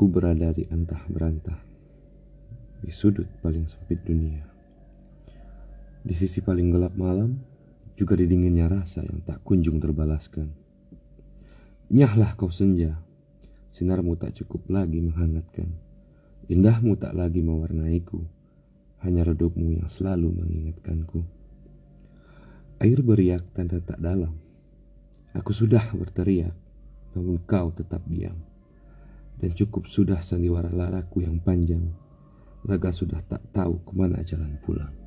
Aku berada di antah berantah, di sudut paling sempit dunia. Di sisi paling gelap malam, juga di dinginnya rasa yang tak kunjung terbalaskan. Nyahlah kau senja, sinarmu tak cukup lagi menghangatkan. Indahmu tak lagi mewarnaiku, hanya redupmu yang selalu mengingatkanku. Air beriak tanda tak dalam. Aku sudah berteriak, namun kau tetap diam. Dan cukup sudah sandiwara laraku yang panjang. Raga sudah tak tahu ke mana jalan pulang.